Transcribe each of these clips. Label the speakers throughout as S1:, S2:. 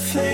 S1: everything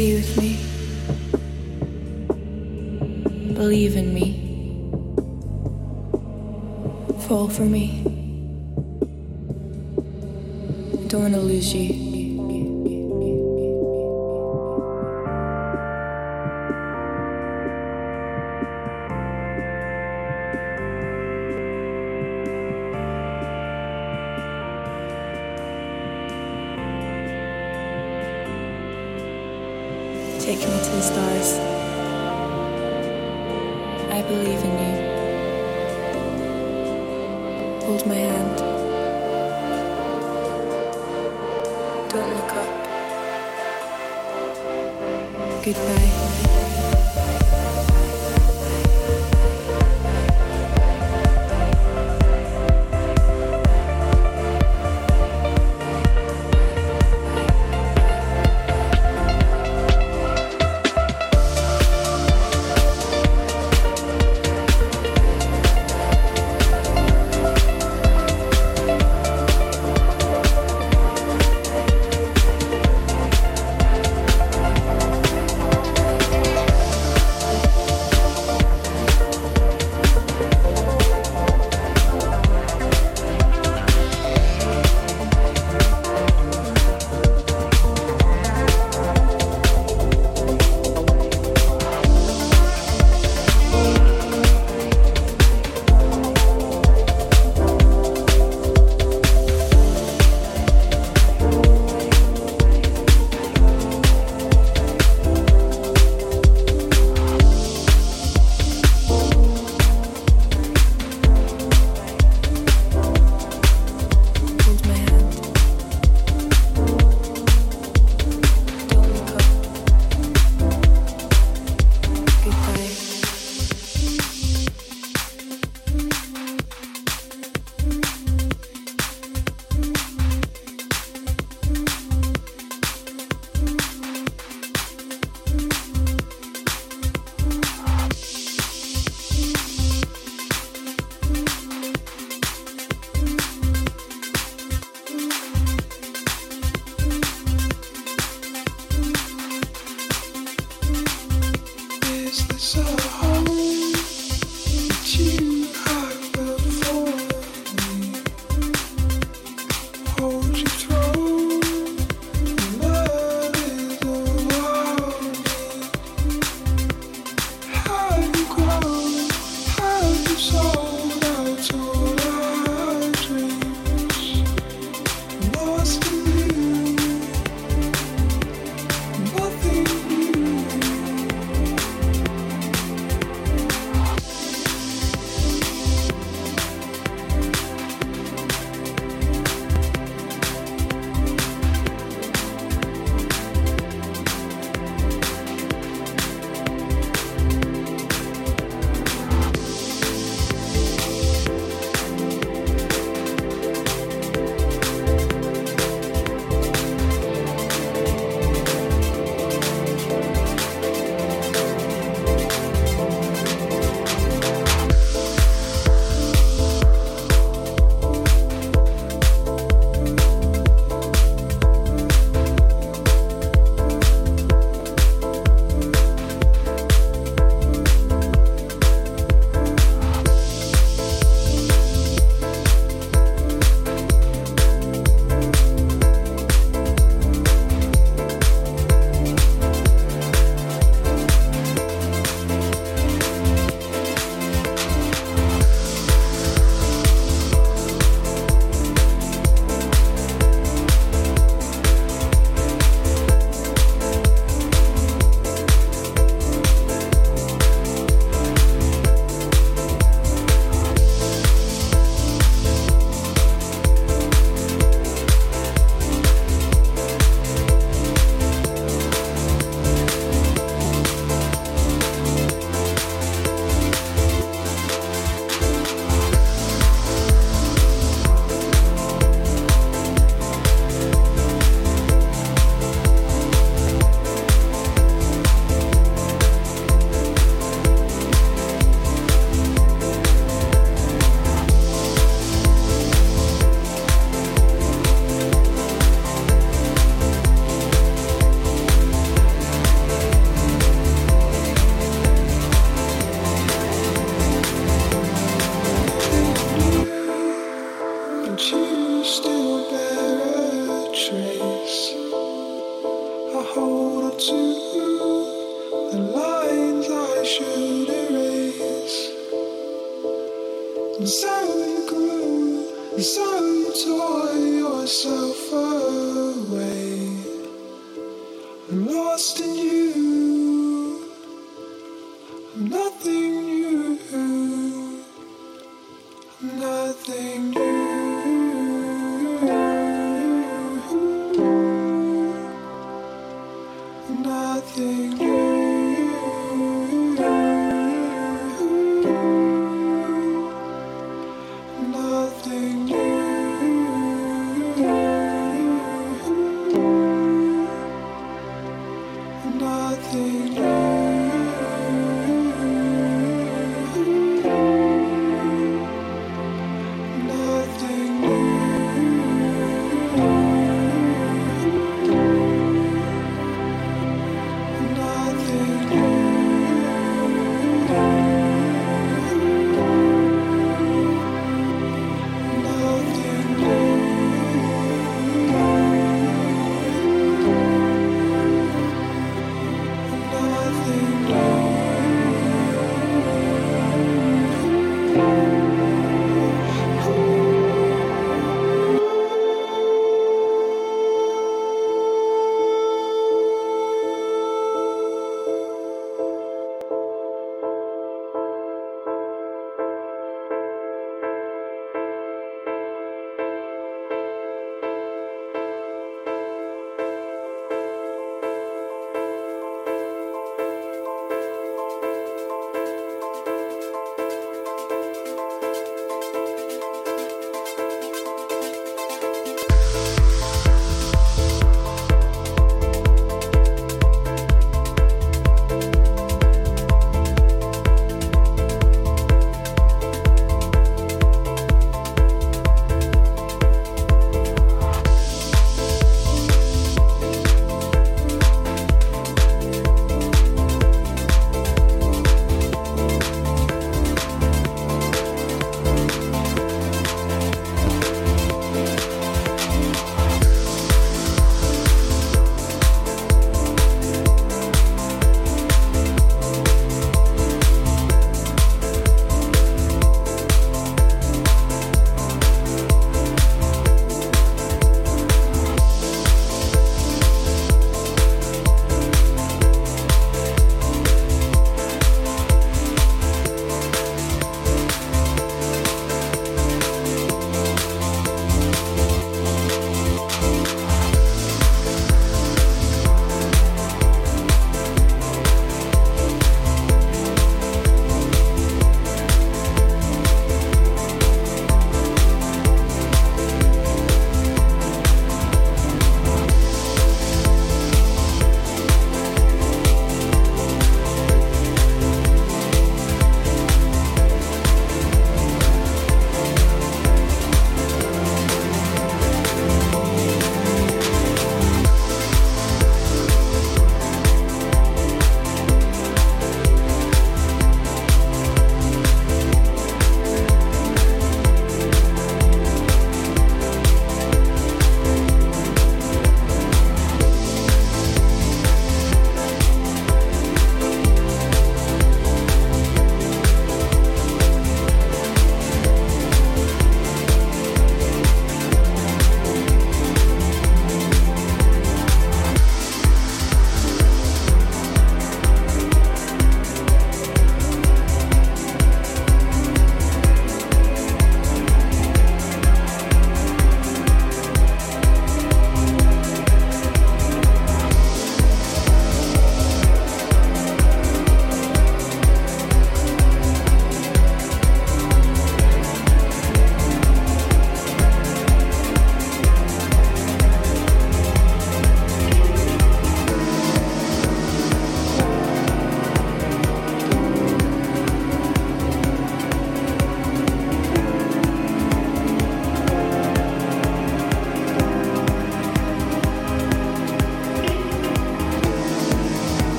S1: be
S2: with me. Believe in me. Fall for me. Don't want to lose you.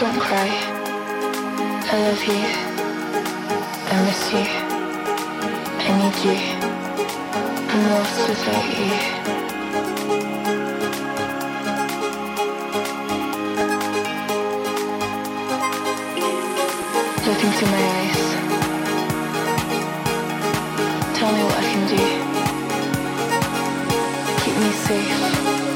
S2: don't
S1: cry. I love you. I miss you. I need you. I'm lost without you. Look into my eyes. Tell me what I can do. Keep me safe.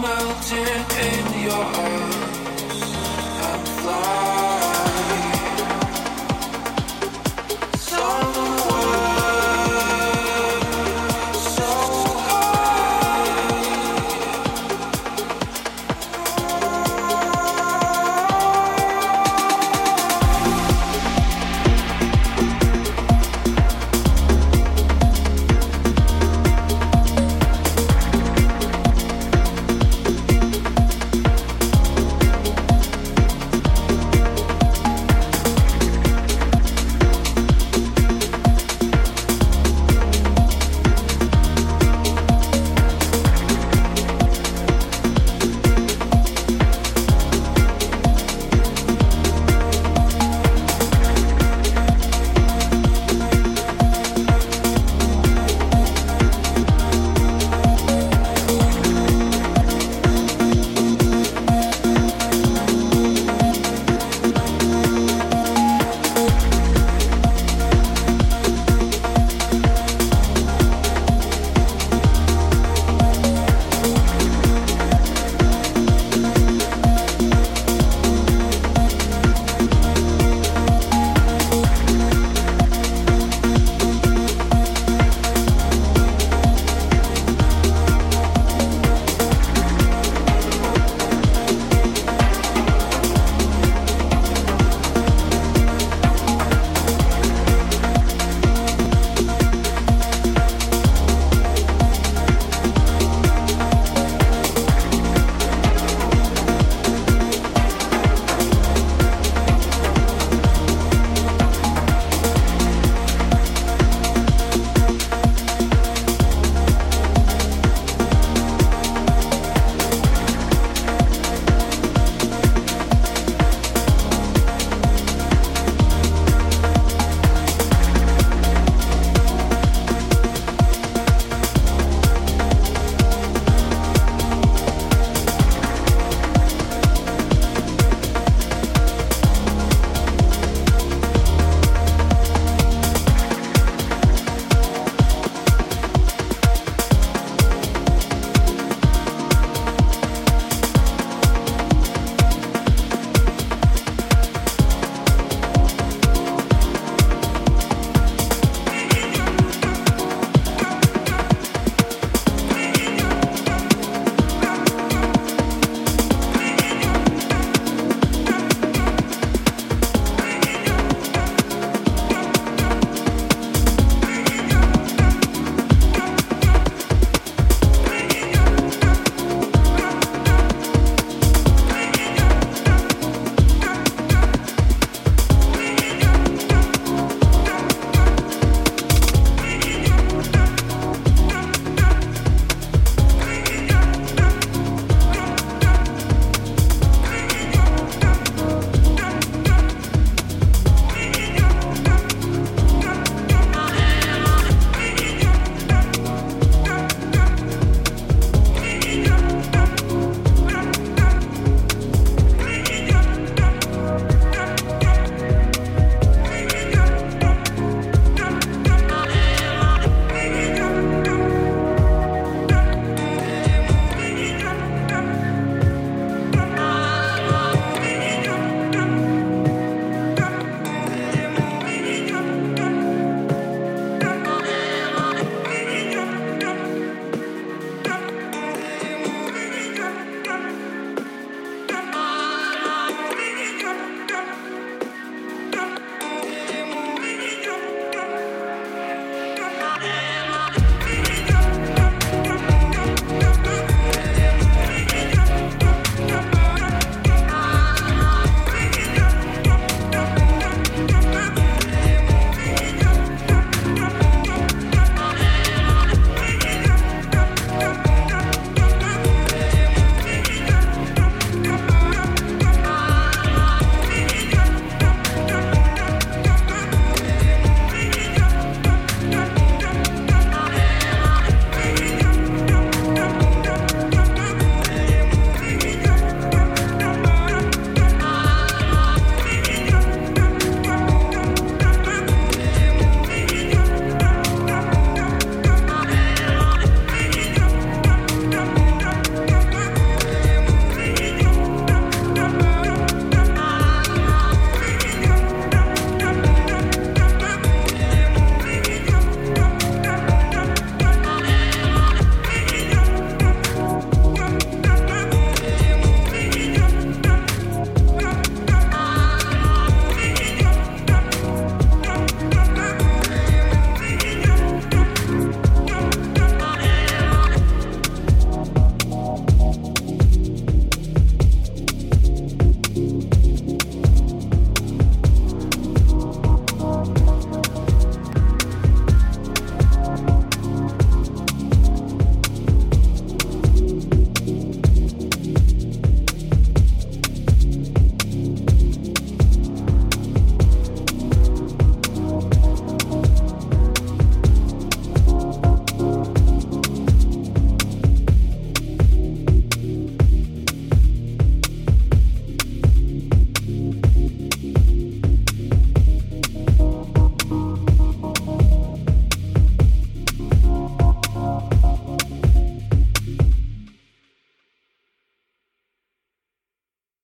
S3: Melting in your eyes. I'm flying.